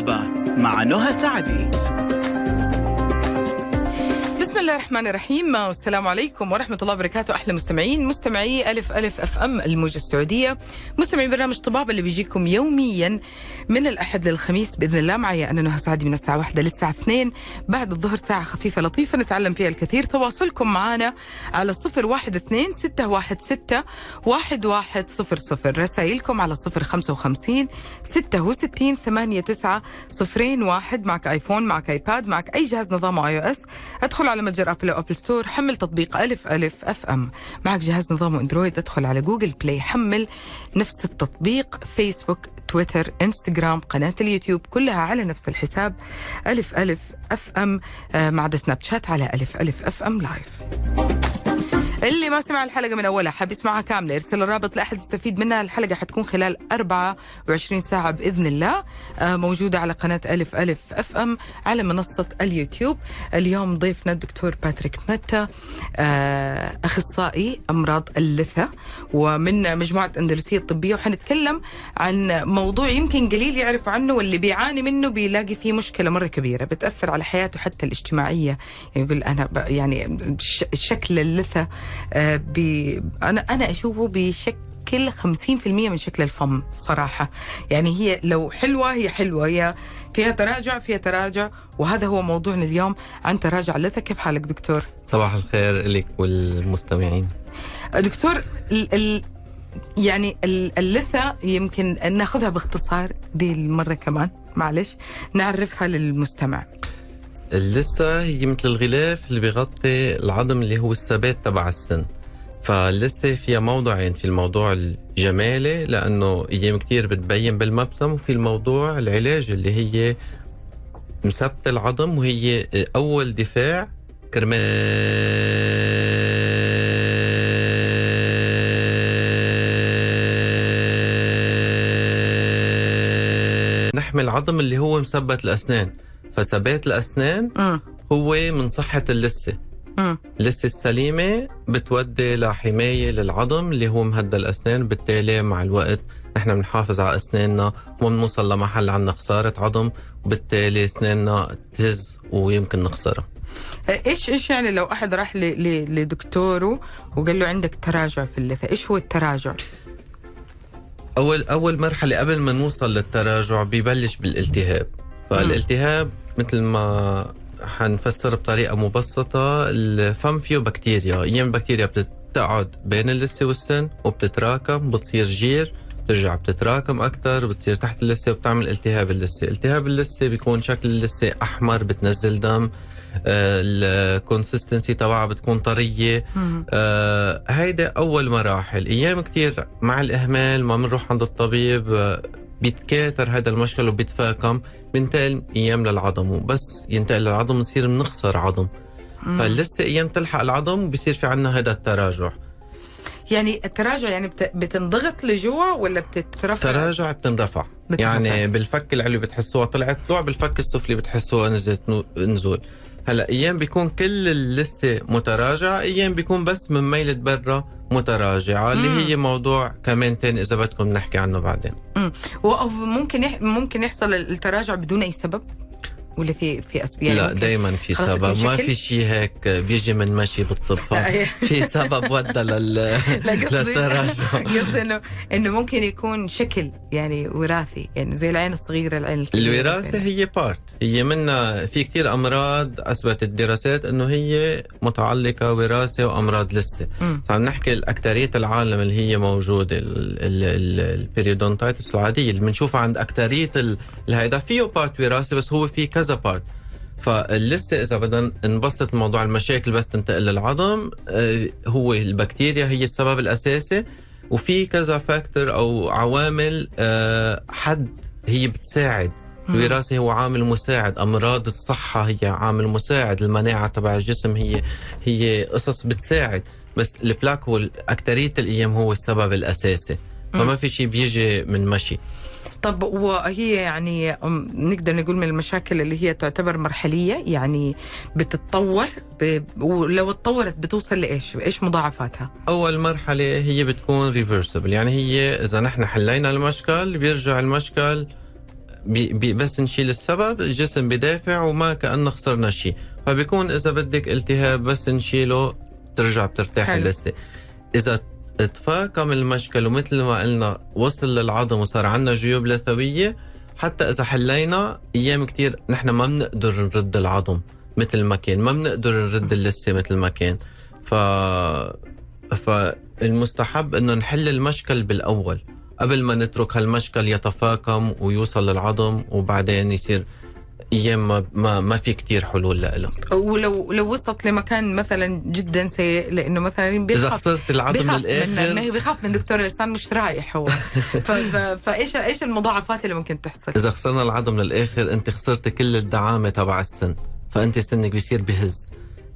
طبابة مع نهى سعدي. الله الرحمن الرحيم. والسلام عليكم ورحمة الله وبركاته. أحلى مستمعين مستمعي ألف ألف أف أم الموجة السعودية. مستمعي برنامج طبابة اللي بيجيكم يوميا من الأحد للخميس بإذن الله. معي أنا نهى سعدي من الساعة واحدة للساعة اثنين. بعد الظهر ساعة خفيفة لطيفة نتعلم فيها الكثير. تواصلكم معنا على صفر واحد اثنين ستة واحد ستة واحد واحد صفر صفر. رسائلكم على صفر خمسة وخمسين ستة وستين ثمانية تسعة صفرين واحد. معك iPhone معك iPad معك أي جهاز نظامه iOS. أدخل على متجر أبل أو Apple Store حمل تطبيق ألف ألف FM. معك جهاز نظامه Android ادخل على Google Play حمل نفس التطبيق فيسبوك تويتر إنستغرام قناة اليوتيوب كلها على نفس الحساب ألف ألف FM. آه، مع Snapchat على ألف ألف FM live اللي ما سمع الحلقة من أولها حاب يسمعها كاملة يرسل الرابط لأحد يستفيد منها. الحلقة حتكون خلال 24 ساعة بإذن الله. آه، موجودة على قناة ألف ألف FM على منصة اليوتيوب. اليوم ضيفنا الدكتور باتريك متا آه، أخصائي أمراض اللثة ومن مجموعة الأندلسية الطبية وحنتكلم عن موضوع يمكن قليل يعرف عنه واللي بيعاني منه بيلاقي فيه مشكلة مرة كبيرة بتأثر على حياته حتى الاجتماعية. يعني يقول أنا يعني شكل اللثة آه، بي أنا أنا أشوفه بيشكل 50% من شكل الفم صراحة. يعني هي لو حلوة هي حلوة. هي فيها تراجع فيها تراجع. وهذا هو موضوعنا اليوم. عن تراجع اللثة كيف حالك دكتور؟ صباح الخير لك والمستمعين. دكتور ال ال يعني ال- اللثة يمكن ناخذها باختصار دي المرة كمان. معلش نعرفها للمستمع. اللثة هي مثل الغلاف اللي بيغطي العظم اللي هو الثبات تبع السن. فاللثة فيها موضوعين في الموضوع الجمالي لأنه أيام كتير بتبين بالمبسم وفي الموضوع العلاج اللي هي مثبتة العظم وهي أول دفاع كرمال نحمي العظم اللي هو مثبت الأسنان. فثبات الأسنان مم. هو من صحة اللثة مم. اللثة السليمة بتودي لحماية للعظم اللي هو مهدى الأسنان بالتالي مع الوقت نحن بنحافظ على أسناننا وما بنوصل لمحل عنا خسارة عظم وبالتالي أسناننا تهز ويمكن نخسرها إيش إيش يعني لو أحد راح لدكتوره وقال له عندك تراجع في اللثة إيش هو التراجع؟ أول أول مرحلة قبل ما نوصل للتراجع ببلش بالالتهاب فالالتهاب مثل ما حنفسر بطريقة مبسطة الفم فيه بكتيريا. أيام البكتيريا بتقعد بين اللثة والسن وبتتراكم بتصير جير بترجع بتتراكم أكتر بتصير تحت اللثة وبتعمل التهاب اللثة. التهاب اللثة بيكون شكل اللثة أحمر بتنزل دم الكونسستنسي تبعها بتكون طرية. مم. آه هيدا أول مراحل. أيام كتير مع الإهمال ما بنروح عند الطبيب آه بيتكاثر هذا المشكل وبيتفاقم بينتقل أيام للعظم وبس ينتقل للعظم بنصير بنخسر عظم. فلسه أيام تلحق العظم بصير في عنا هذا التراجع يعني التراجع يعني بت- بتنضغط لجوا ولا بتترفع؟ تراجع بتنرفع بترفع. يعني بالفك العلوي بتحسوها طلعت طلوع بالفك السفلي بتحسوها نزلت نزول هلا أيام بيكون كل اللثة متراجعة أيام بيكون بس من ميلة برا متراجعة اللي مم. هي موضوع كمان تاني إذا بدكم نحكي عنه بعدين و- أو ممكن يح... ممكن يحصل التراجع بدون أي سبب؟ ولا في في أسباب؟ يعني لا ممكن- دائما في سبب. ما؟ في شيء هيك بيجي من مشي بالطب في سبب ودى لل... للتراجع. قصدي انه إنه ممكن يكون شكل يعني وراثي يعني زي العين الصغيرة العين الكبيرة. الوراثة هي part هي منا في كتير أمراض أثبتت الدراسات أنه هي متعلقة وراثة وأمراض لسه. مم. عم نحكي الأكترية العالم اللي هي موجودة ال- ال- ال- ال periodontitis العادية اللي بنشوفها عند ال- الهيدا. فيه part وراثي بس هو في كذا part فلسه إذا بدنا نبسط الموضوع المشاكل بس تنتقل للعظم آه، هو البكتيريا هي السبب الأساسي وفي كذا factor أو عوامل آه، حد هي بتساعد. الوراثة هو عامل مساعد أمراض الصحة هي عامل مساعد المناعة تبع الجسم هي هي قصص بتساعد. بس ال plaque هو أكترية الأيام هو السبب الأساسي. فما في شيء بيجي من مشي. طب وهي يعني نقدر نقول من المشاكل اللي هي تعتبر مرحلية يعني بتتطور ب... ولو اتطورت بتوصل لإيش؟ إيش مضاعفاتها؟ أول مرحلة هي بتكون reversible يعني هي إذا نحن حلينا المشكل بيرجع المشكل بي بي بس نشيل السبب الجسم بدافع وما كأنه خسرنا شيء فبيكون إذا بدك التهاب بس نشيله ترجع بترتاح حلو. اللثة إذا تفاقم المشكل ومثل ما قلنا وصل للعظم وصار عندنا جيوب لثوية حتى إذا حلينا أيام كتير نحن ما بنقدر نرد العظم مثل ما كان ما بنقدر نرد اللثة مثل ما كان. ف فالمستحب إنه نحل المشكل بالأول قبل ما نترك هالمشكل يتفاقم ويوصل للعظم وبعدين يصير أيام ما ما, ما في كتير حلول له ولو لو وصلت لمكان مثلا جدا سيء لأنه مثلا إذا بيخاف خسرت العظم من ما للاخر هي بيخاف من دكتور الاسنان مش رايح هو. فايش إيش المضاعفات اللي ممكن تحصل؟ إذا خسرنا العظم للآخر أنت خسرت كل الدعامة تبع السن. فأنت سنك بيصير بهز.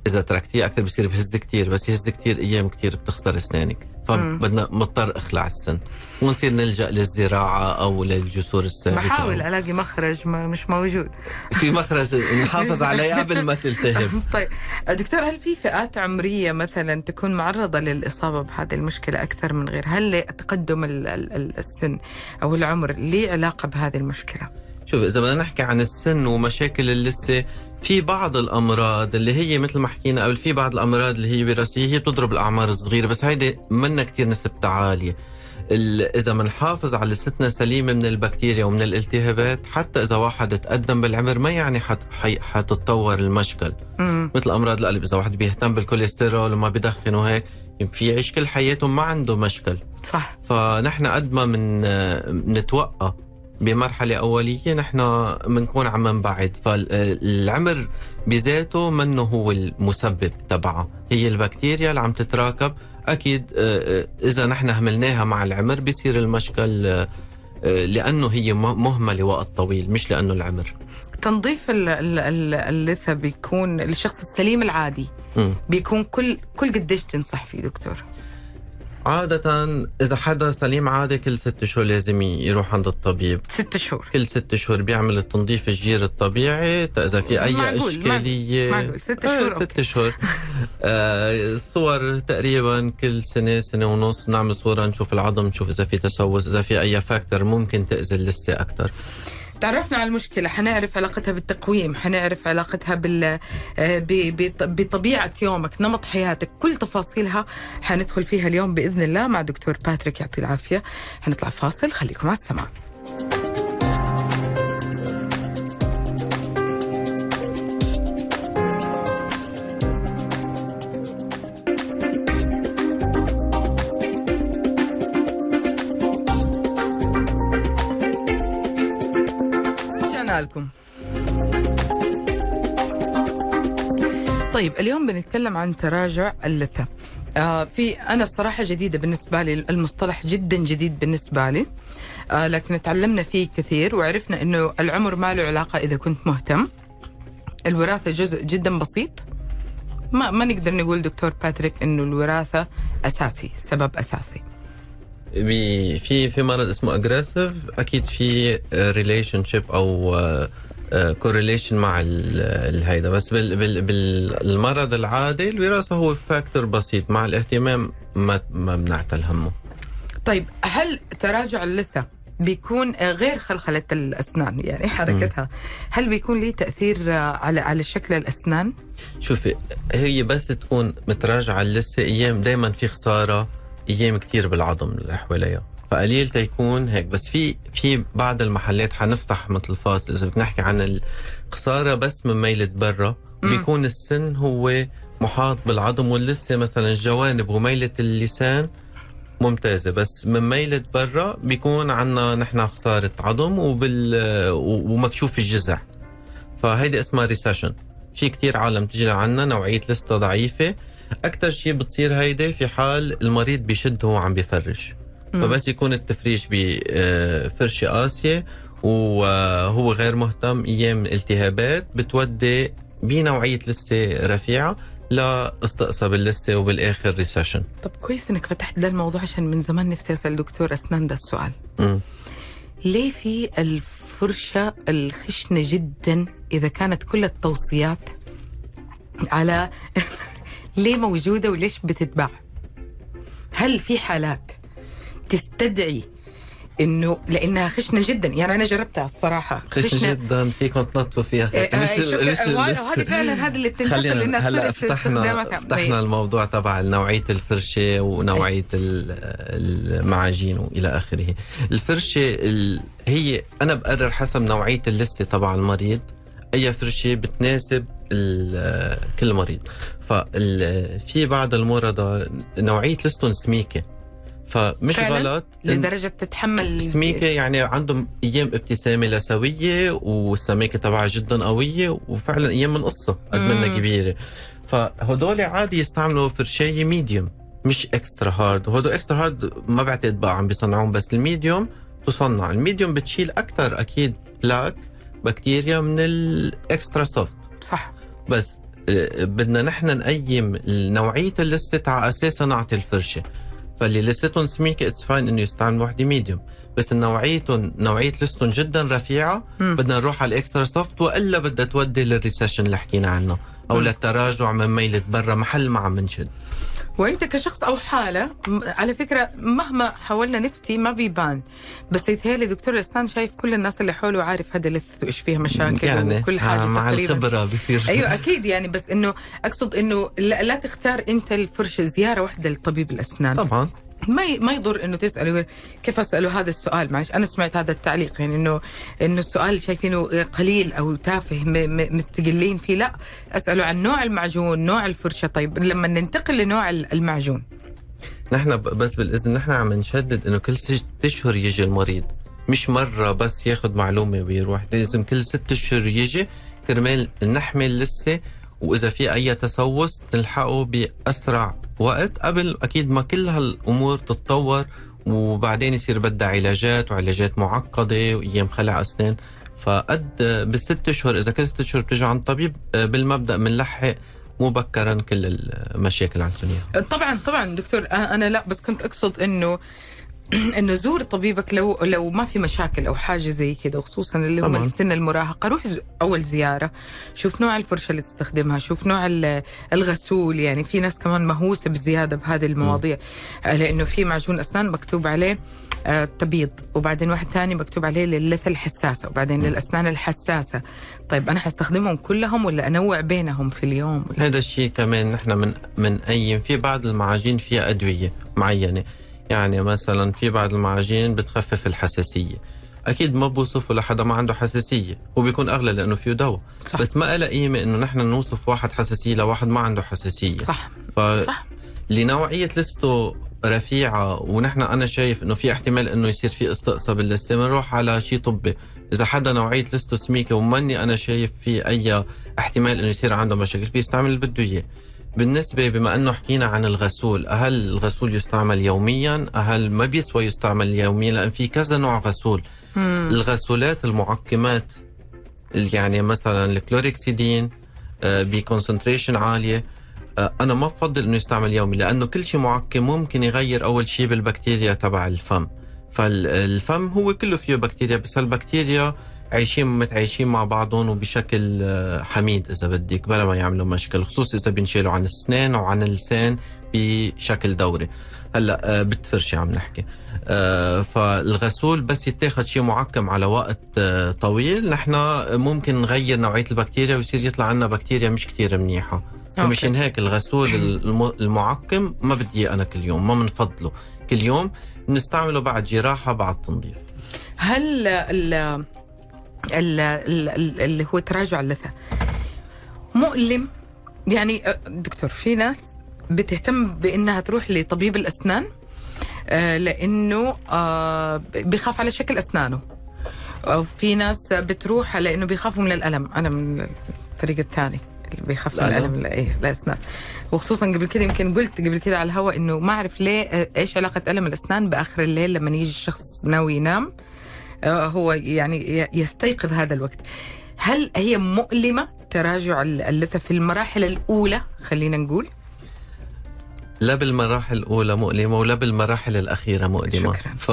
إذا تركتيه أكثر بيصير بهز كتير بس يهز كتير أيام كتير بتخسر أسنانك. فبدنا مضطر اخلع السن. ونصير نلجأ للزراعة أو للجسور الثابته بحاول ألاقي مخرج ما مش موجود. في مخرج نحافظ عليه قبل ما تلتهب طيب دكتور هل في فئات عمرية مثلا تكون معرضة للإصابة بهذه المشكلة أكثر من غير هل تقدم ال- ال- ال- السن أو العمر ليه علاقة بهذه المشكلة؟ شوف إذا بدنا نحكي عن السن ومشاكل اللثة في بعض الأمراض اللي هي مثل ما حكينا قبل في بعض الأمراض اللي هي وراثيه هي بتضرب الأعمار الصغيرة بس هيدي منا كتير نسبتها عالية. ال- إذا بنحافظ على لستنا سليمة من البكتيريا ومن الالتهابات حتى إذا واحد تقدم بالعمر ما يعني حت حي- حتتطور المشكل. امم مثل أمراض القلب إذا واحد بيهتم بالكوليسترول وما بدخن وهيك في يعيش كل حياته ما عنده مشكل. صح. فنحن قد ما من نتوقع بمرحلة أولية نحن بنكون عم نبعد فالعمر بذاته منه هو المسبب تبعها هي البكتيريا اللي عم تتراكب أكيد آه، آه، إذا نحن هملناها مع العمر بيصير المشكل آه، لأنه هي م- مهملة وقت طويل مش لأنه العمر تنظيف ال- ال- ال- اللثة بيكون الشخص السليم العادي مم. بيكون كل كل قديش تنصح فيه دكتور؟ عادة إذا حدا سليم عادي كل ست شهور لازم يروح عند الطبيب. ست شهور. كل ست شهور بيعمل التنظيف الجير الطبيعي إذا في أي معقول، إشكالية. معقول. ست آه، شهور، ست أوكي. شهور. آه صور تقريبا كل سنة سنة ونص نعمل صورة نشوف العظم نشوف إذا في تسوس إذا في أي factor ممكن تأذي اللثة أكثر تعرفنا على المشكلة. حنعرف علاقتها بالتقويم حنعرف علاقتها بال آه، بطبيعة يومك نمط حياتك. كل تفاصيلها حندخل فيها اليوم بإذن الله مع دكتور باتريك يعطيه العافية. حنطلع فاصل خليكم على السماع. طيب اليوم بنتكلم عن تراجع اللثة آه في أنا بصراحة جديدة بالنسبة لي المصطلح جدا جديد بالنسبة لي. آه لكن تعلمنا فيه كثير وعرفنا أنه العمر ما له علاقة إذا كنت مهتم. الوراثة جزء جدا بسيط. ما ما نقدر نقول دكتور باتريك إنه الوراثة أساسي سبب أساسي. في في مرض اسمه aggressive أكيد في relationship أو correlation مع ال- الهيدا بس بال بال بالمرض العادي الوراثه هو factor بسيط. مع الاهتمام ما ما بنعتل همه. طيب هل تراجع اللثة بيكون غير خلخلة الأسنان؟ يعني حركتها. هل بيكون ليه تأثير آه، على على شكل الأسنان؟ شوفي هي بس تكون متراجعة لسه أيام دائما في خسارة أيام كثير بالعظم اللي حواليها. فقليل تيكون هيك. بس في في بعض المحلات حنفتح مثل فاصل إذا بدك نحكي عن الخسارة بس من ميلة برا. بيكون السن هو محاط بالعظم واللسه مثلا الجوانب وميلة اللسان ممتازة. بس من ميلة برا بيكون عنا نحن خسارة عظم وبال ومكشوف الجذع فهيدي اسمها ريسيشن في كتير عالم تجي لعنا نوعية لسته ضعيفة. أكتر شيء بتصير هيدي في حال المريض بيشد هو عم بيفرش. فبس يكون التفريش بفرشة قاسية وهو غير مهتم أيام التهابات بتودي بنوعية لسة رفيعة لاستقصى باللسة وبالآخر ريسيشن طب كويس إنك فتحت ده الموضوع عشان من زمان نفسي أسأل دكتور أسنان ده السؤال. مم. ليه في الفرشة الخشنة جدا إذا كانت كل التوصيات على ليه موجودة وليش بتتباع؟ هل في حالات تستدعي إنه لأنها خشنة جدا. يعني أنا جربتها الصراحه خشنة جدا. فيكم تنطوا فيها. مش آه، شو- مش آه، لسه. هذه فعلا هذا اللي بتنتقل خلينا هلأ فتحنا فتحنا الموضوع تبع نوعية الفرشة ونوعية ال- المعاجين وإلى آخره. الفرشة ال- هي أنا بقرر حسب نوعية اللثه تبع المريض. أي فرشة بتناسب كل مريض. ففي بعض المرضى نوعية لثتهم سميكة. فمش؟ غلط. لدرجة تتحمل سميكة يعني عندهم أيام ابتسامة لثوية والسميكة تبعها جدا قوية وفعلا أيام من قصة قد منها. كبيرة. فهدول عادي يستعملوا فرشايه medium مش extra hard وهدول extra hard ما بعتقد بقى عم بيصنعون بس ال medium تصنع. ال medium بتشيل أكثر أكيد plaque بكتيريا من ال extra soft صح. بس آه، بدنا نحن نقيم نوعية اللثة على اساسها نعطي الفرشة. فاللي لثتهم سميكه it's fine انه يستعمل وحدة medium بس نوعيتهم نوعية لثتهم جدا رفيعة مم. بدنا نروح على ال extra soft وإلا بدها تودي لل recession اللي حكينا عنه أو مم. للتراجع من ميلة برا محل ما عم نشد وانت كشخص أو حالة على فكرة مهما حاولنا نفتي ما بيبان. بس يتهيألي دكتور الاسنان شايف كل الناس اللي حوله عارف هذا لثته إيش فيها مشاكل يعني وكل حاجة مع تقريبا. الخبرة بصير أيوه أكيد يعني بس إنه أقصد إنه لا, لا تختار أنت الفرشة زيارة واحدة لطبيب الأسنان. طبعا. ما ما يضر إنه تساله كيف أسأله هذا السؤال؟ معلش أنا سمعت هذا التعليق يعني انه إنه السؤال شايفينه قليل أو تافه مستقلين فيه. لا أسأله عن نوع المعجون نوع الفرشة. طيب لما ننتقل لنوع ال- المعجون. نحن بس بالإذن نحن عم نشدد إنه كل ست أشهر يجي المريض. مش مرة بس ياخذ معلومة ويروح. لازم كل ست أشهر يجي كرمال نحمل لسة وإذا في أي تسوس نلحقه بأسرع وقت قبل أكيد ما كل هالأمور تتطور وبعدين يصير بدها علاجات وعلاجات معقدة وأيام خلع أسنان فقد بالست أشهر إذا كل ست أشهر بتجي عند طبيب بالمبدأ بنلحق مبكرا كل المشاكل عندهم إياها. طبعا طبعا دكتور أنا لا بس كنت أقصد إنه انه زور طبيبك لو لو ما في مشاكل أو حاجة زي كده وخصوصا اللي هم. السن المراهقة. روح أول زيارة شوف نوع الفرشة اللي تستخدمها شوف نوع ال- الغسول. يعني في ناس كمان مهووسة بزيادة بهذه المواضيع آه، لأنه في معجون أسنان مكتوب عليه آه، تبيض وبعدين واحد ثاني مكتوب عليه للثه الحساسة وبعدين للأسنان الحساسة. طيب أنا حستخدمهم كلهم ولا أنوع بينهم في اليوم؟ هذا الشيء كمان نحن من من أيام في بعض المعاجين فيها أدوية معينة. يعني مثلا في بعض المعاجين بتخفف الحساسية. أكيد ما بوصفه لحدا ما عنده حساسية هو بيكون أغلى لأنه فيه دواء. صح. بس ما لها قيمة إنه نحن نوصف واحد حساسية لواحد ما عنده حساسية. صح. ف... صح. لنوعية لسته رفيعة ونحن أنا شايف إنه في احتمال إنه يصير في استقصاء باللسه بنروح على شيء طبي. إذا حدا نوعية لسته سميكة وماني أنا شايف في أي احتمال إنه يصير عنده مشاكل في يستعمل اللي بده إياه. بالنسبة بما أنه حكينا عن الغسول هل الغسول يستعمل يوميا هل ما بيسوى يستعمل يوميا لأن في كذا نوع غسول. مم. الغسولات المعقمات يعني مثلا الكلورهيكسيدين آه، ب concentration عالية. آه، أنا ما بفضل إنه يستعمل يومي لأنه كل شيء معقم ممكن يغير أول شيء بالبكتيريا تبع الفم. فالفم هو كله فيه بكتيريا بس هالبكتيريا عايشين متعايشين مع بعضهم وبشكل آه، حميد إذا بدك بلا ما يعملوا مشكل خصوصا إذا بينشالوا عن الاسنان وعن اللسان بشكل دوري. هلأ آه، بالفرشه عم نحكي. آه، فالغسول بس يتاخد شيء معقم على وقت طويل. نحن ممكن نغير نوعية البكتيريا ويصير يطلع عنا بكتيريا مش كتير منيحة. فمشان هيك الغسول الم- المعقم ما بدي أنا كل يوم ما بنفضله كل يوم بنستعمله بعد جراحة بعد تنظيف. هل اللي هو تراجع اللثة. مؤلم يعني دكتور في ناس بتهتم بإنها تروح لطبيب الأسنان لأنه بيخاف على شكل أسنانه. في ناس بتروح لأنه بيخافوا من الألم. أنا من الفريق الثاني اللي بيخاف من؟ الألم. لا إيه الاسنان وخصوصا قبل كده يمكن قلت قبل كده على الهواء إنه ما أعرف ليه إيش علاقة ألم الأسنان بآخر الليل لما يجي الشخص ناوي ينام. هو يعني يستيقظ هذا الوقت. هل هي مؤلمة تراجع اللثة في المراحل الأولى؟ خلينا نقول. لا بالمراحل الأولى مؤلمة ولا بالمراحل الأخيرة مؤلمة. شكراً. ف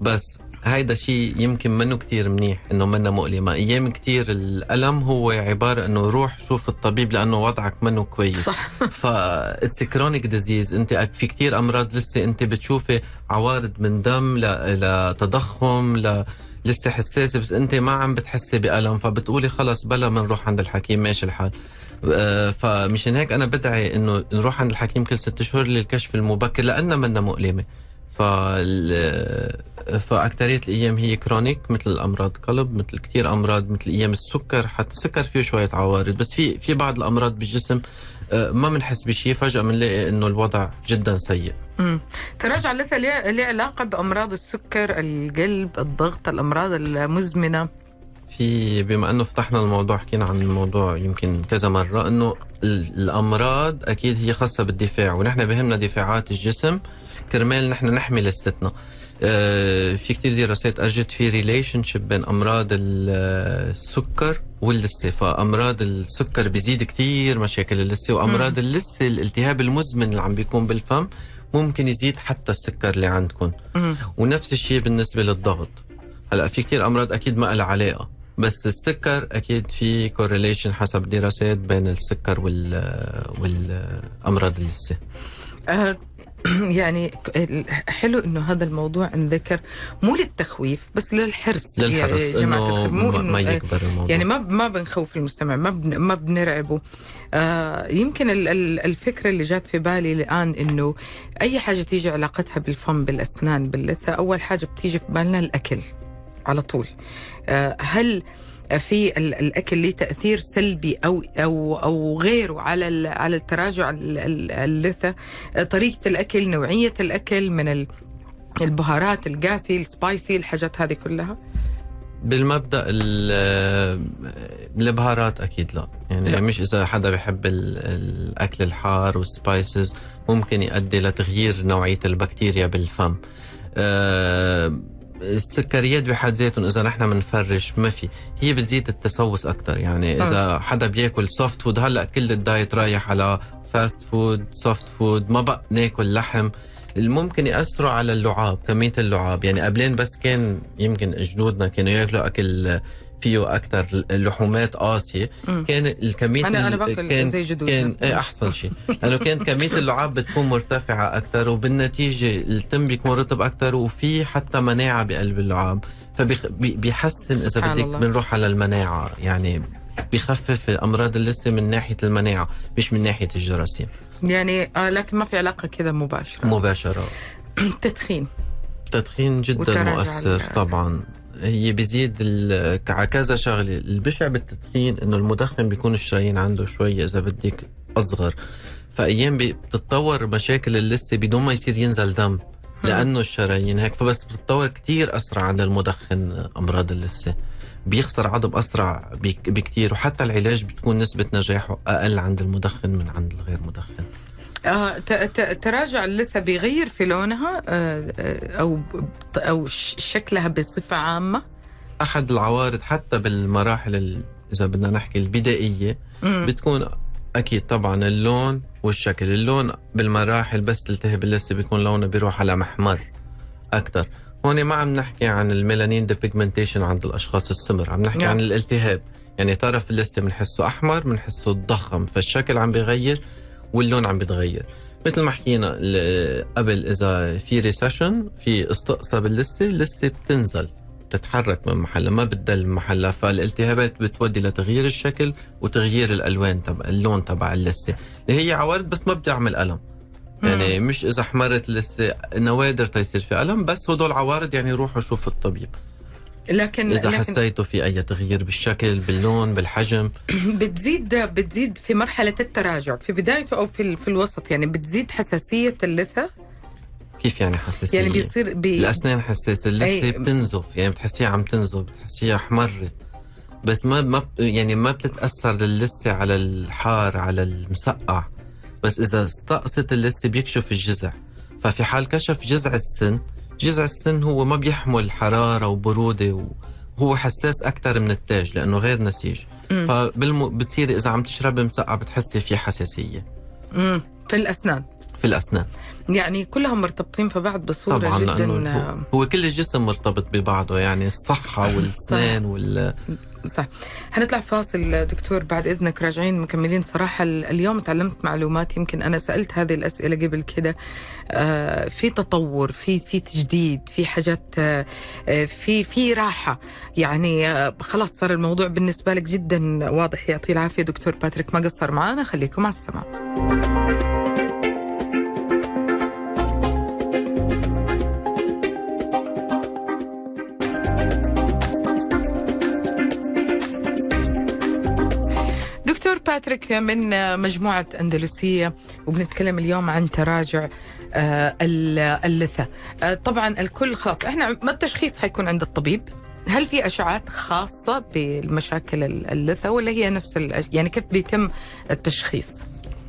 بس هيدا شيء يمكن منه كتير منيح إنه منا مؤلمة. أيام كتير الألم هو عبارة إنه روح شوف الطبيب لأنه وضعك منه كويس. صح. ف it's chronic disease أنت في كتير أمراض لسه أنت بتشوفي عوارض من دم ل... لتضخم ل لسه حساسة بس أنت ما عم بتحسي بألم فبتقولي خلص بلا بنروح عند الحكيم ماشي الحال؟ آه، فمشان هيك أنا بدعي إنه نروح عند الحكيم كل ست شهور للكشف المبكر لانها منا مؤلمة. فال... فأكثرية الأيام هي كرونيك مثل الأمراض قلب مثل كثير أمراض مثل أيام السكر حتى السكر فيه شوية عوارض بس في في بعض الأمراض بالجسم آه، ما بنحس بشيء فجأة بنلاقي إنه الوضع جدا سيء مم. تراجع اللثة ليه علاقة بأمراض السكر القلب الضغط الأمراض المزمنة في بما إنه فتحنا الموضوع حكينا عن الموضوع يمكن كذا مرة إنه ال- الأمراض أكيد هي خاصة بالدفاع ونحن بهمنا دفاعات الجسم كرمال نحن نحمي لثتنا. آه، في كتير دراسات أجت في relationship بين أمراض ال- السكر واللثه فامراض السكر بيزيد كتير مشاكل اللثه وأمراض اللثه الالتهاب المزمن اللي عم بيكون بالفم ممكن يزيد حتى السكر اللي عندكم. ونفس الشيء بالنسبة للضغط. هلأ في كتير أمراض أكيد ما لها علاقة بس السكر أكيد في كورليشن حسب دراسات بين السكر وال والأمراض اللثه آه، يعني حلو إنه هذا الموضوع انذكر مو للتخويف بس للحرص. يا للحرص إنه الخير. مو ما, آه، يكبر الموضوع. يعني ما ما بنخوف المستمع ما بن ما بنرعبه. آه يمكن ال- ال- الفكرة اللي جات في بالي الآن إنه أي حاجة تيجي علاقتها بالفم بالأسنان باللثة أول حاجة بتيجي في بالنا الأكل على طول. آه هل في ال- الأكل له تأثير سلبي أو أو أو غيره على على التراجع ال- ال- اللثة. طريقة الأكل نوعية الأكل من ال- البهارات القاسي السبايسي الحاجات هذه كلها. بالمبدأ ال- البهارات أكيد لا. يعني لا. مش إذا حدا بحب ال- الأكل الحار وال spices ممكن يؤدي لتغيير نوعية البكتيريا بالفم. آه، السكريات بحد ذاتهم إذا نحن بنفرش ما في. هي بتزيد التسوس أكثر يعني إذا حدا بياكل soft food هلأ كل ال diet رايح على fast food soft food ما بقى ناكل لحم. الممكن يأثروا على اللعاب كمية اللعاب. يعني قبلين بس كان يمكن جدودنا كانوا ياكلوا أكل فيه أكثر لحومات قاسية. كان الكمية أنا أنا باكل كان زي جدودنا كان إيه أحسن شيء. لأنه كانت كمية اللعاب بتكون مرتفعة أكثر وبالنتيجة التم بيكون رطب أكثر وفي حتى مناعة بقلب اللعاب. فبيحسن إذا بدك. بنروح على المناعة. يعني بيخفف امراض اللثه من ناحية المناعة مش من ناحية الجراثيم. يعني آه لكن ما في علاقة كذا مباشرة. مباشرة. التدخين التدخين جدا مؤثر طبعا. هي بيزيد ال- على كذا شغلة. البشع بالتدخين إنه المدخن بيكون الشرايين عنده شوية إذا بدك أصغر. فأيام بتتطور مشاكل اللثة بدون ما يصير ينزل دم لأنه الشرايين هيك. فبس بتتطور كتير أسرع عند المدخن أمراض اللثة. بيخسر عظم أسرع بك- بكتير وحتى العلاج بتكون نسبة نجاحه أقل عند المدخن من عند الغير مدخن. آه تراجع اللثة بيغير في لونها آه آه، أو أو شكلها بصفة عامة. أحد العوارض حتى بالمراحل ال- إذا بدنا نحكي البدائية مم. بتكون أكيد طبعا اللون والشكل. اللون بالمراحل بس تلتهب اللثه بيكون لونه بيروح على محمر أكثر هون ما عم نحكي عن ال melanin depigmentation عند الأشخاص السمر عم نحكي نعم. عن الالتهاب. يعني طرف اللثة بنحسه أحمر بنحسه ضخم فالشكل عم بيغير. واللون عم بيتغير مثل ما حكينا قبل إذا في ريسيشن في استقصاء باللثه اللثه بتنزل بتتحرك من محلها. ما بتدل محلها فالالتهابات بتودي لتغيير الشكل وتغيير الألوان تبع اللون تبع اللثه اللي هي عوارض بس ما بتعمل ألم. يعني مش إذا احمرت اللثه نوادر تيصير في ألم بس هدول عوارض يعني روحوا شوفوا الطبيب. لكن إذا لكن حسيتوا في أي تغيير بالشكل باللون بالحجم؟ بتزيد بتزيد في مرحلة التراجع. في بدايته أو في في الوسط يعني بتزيد حساسية اللثة. كيف يعني حساسية؟ يعني بيصير بي الأسنان حساسة اللثة بتنزف يعني بتحسيها عم تنزف بتحسيها احمرت بس ما ما يعني ما بتتأثر اللثه على الحار على المسقع. بس إذا استقصت اللثة بيكشف الجذع ففي حال كشف جذع السن جذع السن هو ما بيحمل حرارة وبرودة وهو حساس أكثر من التاج لأنه غير نسيج. فبالم... بتصيري إذا عم تشربي مسقع بتحسي في حساسية. مم. في الأسنان. في الأسنان. يعني كلهم مرتبطين في بعض بصورة طبعا جدا لأنه هو- هو كل الجسم مرتبط ببعضه يعني الصحة والاسنان وال صح. حنطلع فاصل دكتور بعد إذنك راجعين مكملين. صراحة ال- اليوم تعلمت معلومات يمكن أنا سألت هذه الأسئلة قبل كده. آه، في تطور في في تجديد في حاجات آه، آه، في في راحة. يعني خلاص صار الموضوع بالنسبة لك جدا واضح. يعطيه العافية دكتور باتريك. ما قصر معنا خليكم على السماع باتريك من مجموعة أندلسية وبنتكلم اليوم عن تراجع آه، ال- اللثة. آه، طبعا الكل خلاص إحنا ما التشخيص حيكون عند الطبيب. هل في أشعات خاصة بالمشاكل ال- اللثة ولا هي نفس الأش... يعني كيف بيتم التشخيص؟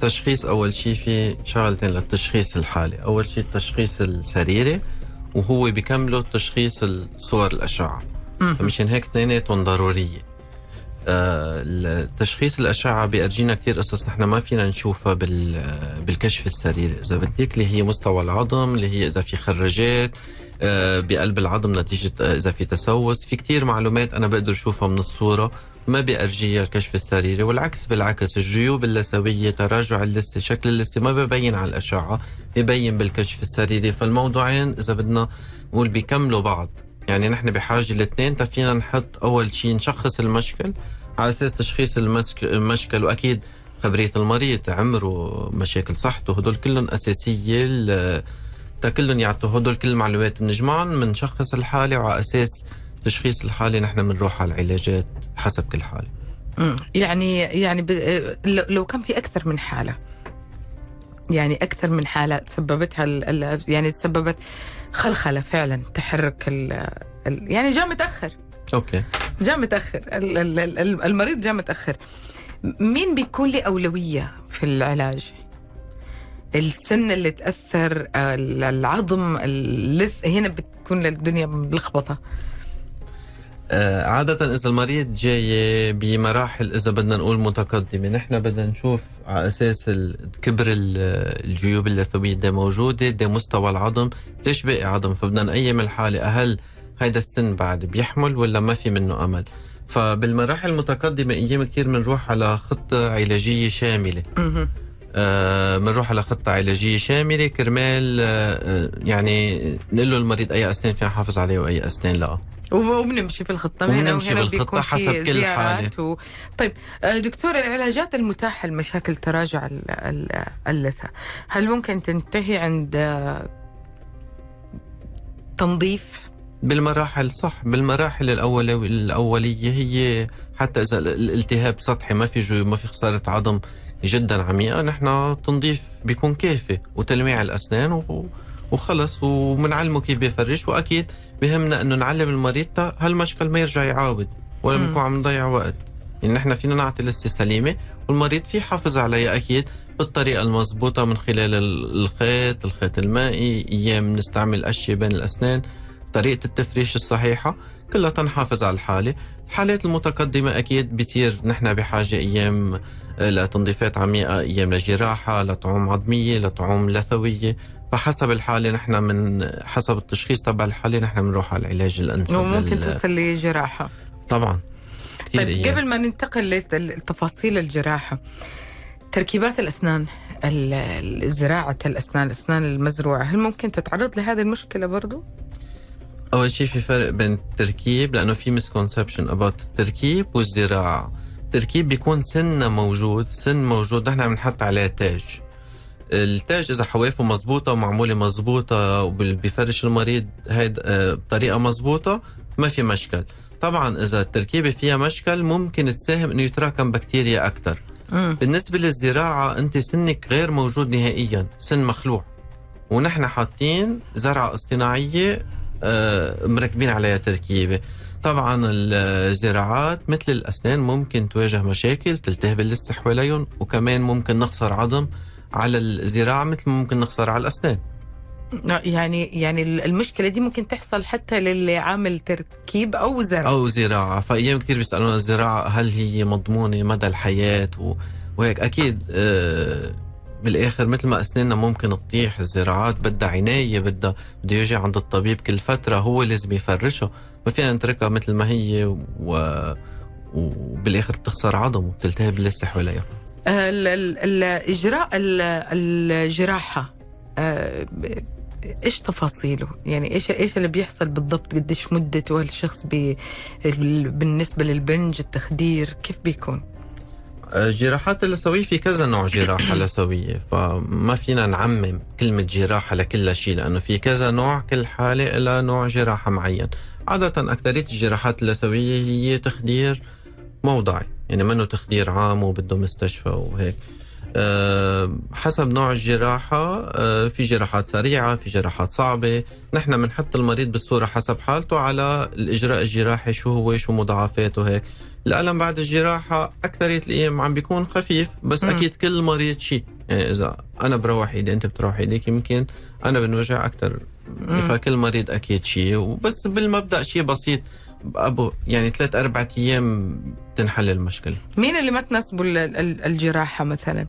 تشخيص أول شيء في شغلتين للتشخيص الحالي. أول شيء التشخيص السريري وهو بيكمله تشخيص صور الأشعة. فمشان هيك اثنيناتهم ضرورية. آه، التشخيص الأشعة بيأرجينا كتير قصص. نحن ما فينا نشوفها بال بالكشف السريري إذا بدك اللي هي مستوى العظم اللي هي إذا في خراجات آه، بقلب العظم نتيجة آه، إذا في تسوس. في كتير معلومات أنا بقدر أشوفها من الصورة ما بيأرجيها الكشف السريري والعكس بالعكس الجيوب اللثوية تراجع اللثة شكل اللثة ما ببين على الأشعة ببين بالكشف السريري. فالموضوعين إذا بدنا نقول بيكملوا بعض. يعني نحن بحاجة الاثنين فينا نحط أول شيء نشخص المشكل على أساس تشخيص المشكل وأكيد خبرية المريض عمره مشاكل صحته هدول كلهم أساسية ل- تا كلهم يعطوا هدول كل المعلومات بنجمعهم بنشخص الحالة وعلى أساس تشخيص الحالة نحن بنروح على العلاجات حسب كل حالة مم. يعني يعني. لو كان في أكثر من حالة يعني أكثر من حالة تسببتها. يعني تسببت خلخلة فعلا تحرك ال... ال... يعني جاء متأخر. أوكي. جاء متأخر. ال- ال- ال- المريض جاء متأخر. مين بيكون لي أولوية في العلاج؟ السن اللي تأثر ال- العظم اللث هنا بتكون الدنيا ملخبطة. آه، عادة إذا المريض جاي بمراحل إذا بدنا نقول متقدمة نحن بدنا نشوف على أساس كبر ال- الجيوب اللثوية ده موجودة ده مستوى العظم. ليش باقي عظم؟ فبدنا نقيم الحالة هل هيدا السن بعد بيحمل ولا ما في منه أمل؟ فبالمراحل المتقدمة أيام كتير بنروح على خطة علاجية شاملة. مهم. آه، بنروح على خطة علاجية شاملة كرمال آه، آه، يعني نقول له المريض أي أسنان فينا نحافظ عليه وأي أسنان لا. وبنمشي في الخطة من هنا وهنا بيكون حسب كل زيارات و... طيب آه، دكتور العلاجات المتاحة لمشاكل تراجع ال- ال- اللثة هل ممكن تنتهي عند آه، تنظيف؟ بالمراحل صح بالمراحل الأولية الأولية هي حتى إذا ال- الالتهاب سطحي ما في ما في خسارة عظم جدا عميقة نحن تنظيف بيكون كافي وتلميع الأسنان و- وخلص وبنعلمه كيف بيفرش. وأكيد بهمنا إنه نعلم المريض تا هالمشكل ما يرجع يعاود ولا. بنكون عم نضيع وقت. يعني نحن فينا نعطي لسه سليمة والمريض في حافظ عليها أكيد بالطريقة المضبوطة من خلال ال- الخيط الخيط المائي أيام نستعمل أشياء بين الأسنان طريقة التفريش الصحيحة كلها تنحافظ على الحالة. الحالات المتقدمة أكيد بصير نحن بحاجة أيام آه، لتنظيفات عميقة أيام لجراحة لطعوم عظمية لطعوم لثوية. فحسب الحالة نحن من حسب التشخيص تبع الحالة نحن بنروح على العلاج الأنسب وممكن لل- توصل لجراحة طبعا طيب أيام. قبل ما ننتقل لتفاصيل الجراحة تركيبات الأسنان ال- زراعة الأسنان الأسنان المزروعة هل ممكن تتعرض لهذه المشكلة برضو؟ أول شيء في فرق بين التركيب لأنه في misconception about التركيب والزراعة التركيب بيكون سنة موجود سن موجود نحن بنحط عليه تاج التاج إذا حوافه مزبوطه ومعمولة مزبوطه وبيفرش المريض هيد آه، بطريقة مزبوطه ما في مشكل. طبعا إذا التركيبة فيها مشكل ممكن تساهم إنه يتراكم بكتيريا أكثر مم. بالنسبة للزراعة أنت سنك غير موجود نهائيا سن مخلوع. ونحن حاطين زرعة اصطناعية آه، مركبين عليها تركيبة. طبعا الزراعات مثل الأسنان ممكن تواجه مشاكل تلتهب اللثة حواليهم وكمان ممكن نخسر عظم على الزراعة مثل ما ممكن نخسر على الأسنان. يعني يعني المشكلة دي ممكن تحصل حتى للي عامل تركيب أو زرع. أو زراعة. فأيام كثير بيسألونا الزراعة هل هي مضمونة مدى الحياة و... وهيك. أكيد آه، بالآخر مثل ما أسناننا ممكن تطيح الزراعات بدها عناية بدها بده يجي عند الطبيب كل فترة هو لازم يفرشها. ما فينا نتركها مثل ما هي و... وبالآخر بتخسر عظم وبتلتهب اللثه حواليها. ال- الاجراء ال- الجراحة آه، إيش تفاصيله؟ يعني إيش إيش اللي بيحصل بالضبط؟ قديش مدته؟ هل الشخص بي ال- بالنسبة للبنج التخدير كيف بيكون؟ الجراحات اللثوية في كذا نوع جراحة لثوية فما فينا نعمم كلمة جراحة لكل شيء لأنه في كذا نوع كل حالة لها نوع جراحة معين عادة أكثرية الجراحات اللثوية هي تخدير موضعي يعني منه تخدير عام وبده مستشفى وهيك. أه حسب نوع الجراحة أه في جراحات سريعة في جراحات صعبة. نحن بنحط المريض بالصورة حسب حالته على الإجراء الجراحي شو هو شو مضاعفاته هيك الألم بعد الجراحة أكثرية الأيام عم بيكون خفيف بس مم. أكيد كل مريض شيء. يعني إذا أنا بروح إيدي أنت بتروح إيديك يمكن أنا بنوجع أكثر. فكل مريض أكيد شيء وبس بالمبدأ شيء بسيط. أبو يعني ثلاث أربع أيام تنحل المشكلة مين اللي ما تناسبه ال- ال- الجراحة مثلا؟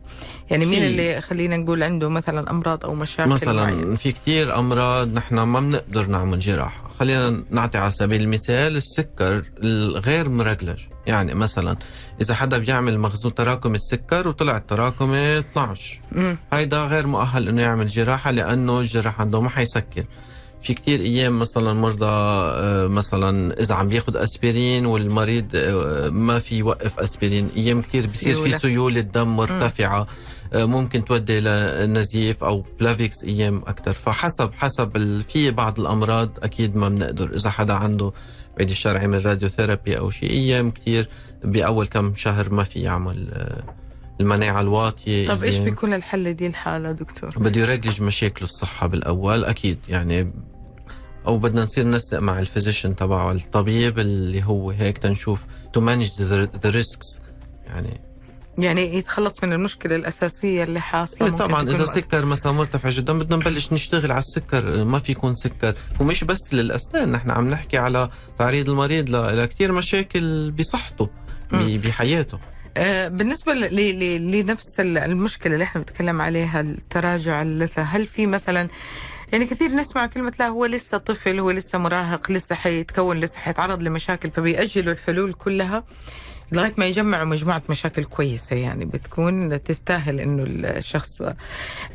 يعني مين اللي خلينا نقول عنده مثلا أمراض أو مشاكل؟ مثلا في كتير أمراض نحن ما بنقدر نعمل جراحة خلينا نعطي على سبيل المثال السكر الغير مرجلج يعني مثلا إذا حدا بيعمل مخزون تراكمي السكر وطلع التراكمي 12 مم. هيدا غير مؤهل إنه يعمل جراحة لأنه الجراح عنده ما حيسكر في كتير أيام مثلا مرضى آه، مثلا إذا عم بياخد أسبرين والمريض آه، ما في يوقف أسبرين أيام كتير بصير في. سيولة دم مرتفعة آه، ممكن تودي لنزيف أو Plavix أيام أكثر فحسب حسب ال- في بعض الأمراض أكيد ما بنقدر إذا حدا عنده بعيد الشر عمل radiotherapy أو شيء أيام كتير بأول كم شهر ما في يعمل المناعة الواطية طب إيش. بيكون الحل دي الحاله دكتور؟ بده يعالج مشاكل الصحة بالأول أكيد يعني أو بدنا نصير ننسق مع ال physician تبعه الطبيب اللي هو هيك تنشوف to manage the risks يعني يعني يتخلص من المشكلة الأساسية اللي حاصلة إيه طبعا مؤثرة. سكر مثلا مرتفع جدا بدنا نبلش نشتغل على السكر ما في يكون سكر ومش بس للأسنان نحن عم نحكي على تعريض المريض ل- لكتير مشاكل بصحته. بحياته آه، بالنسبة لنفس ال- المشكلة اللي إحنا بنتكلم عليها التراجع اللثة هل في مثلا يعني كثير نسمع كلمة لا هو لسه طفل هو لسه مراهق لسه حيتكون لسه حيتعرض لمشاكل فبيأجلوا الحلول كلها لغاية ما يجمعوا مجموعة مشاكل كويسة. يعني بتكون تستاهل إنه الشخص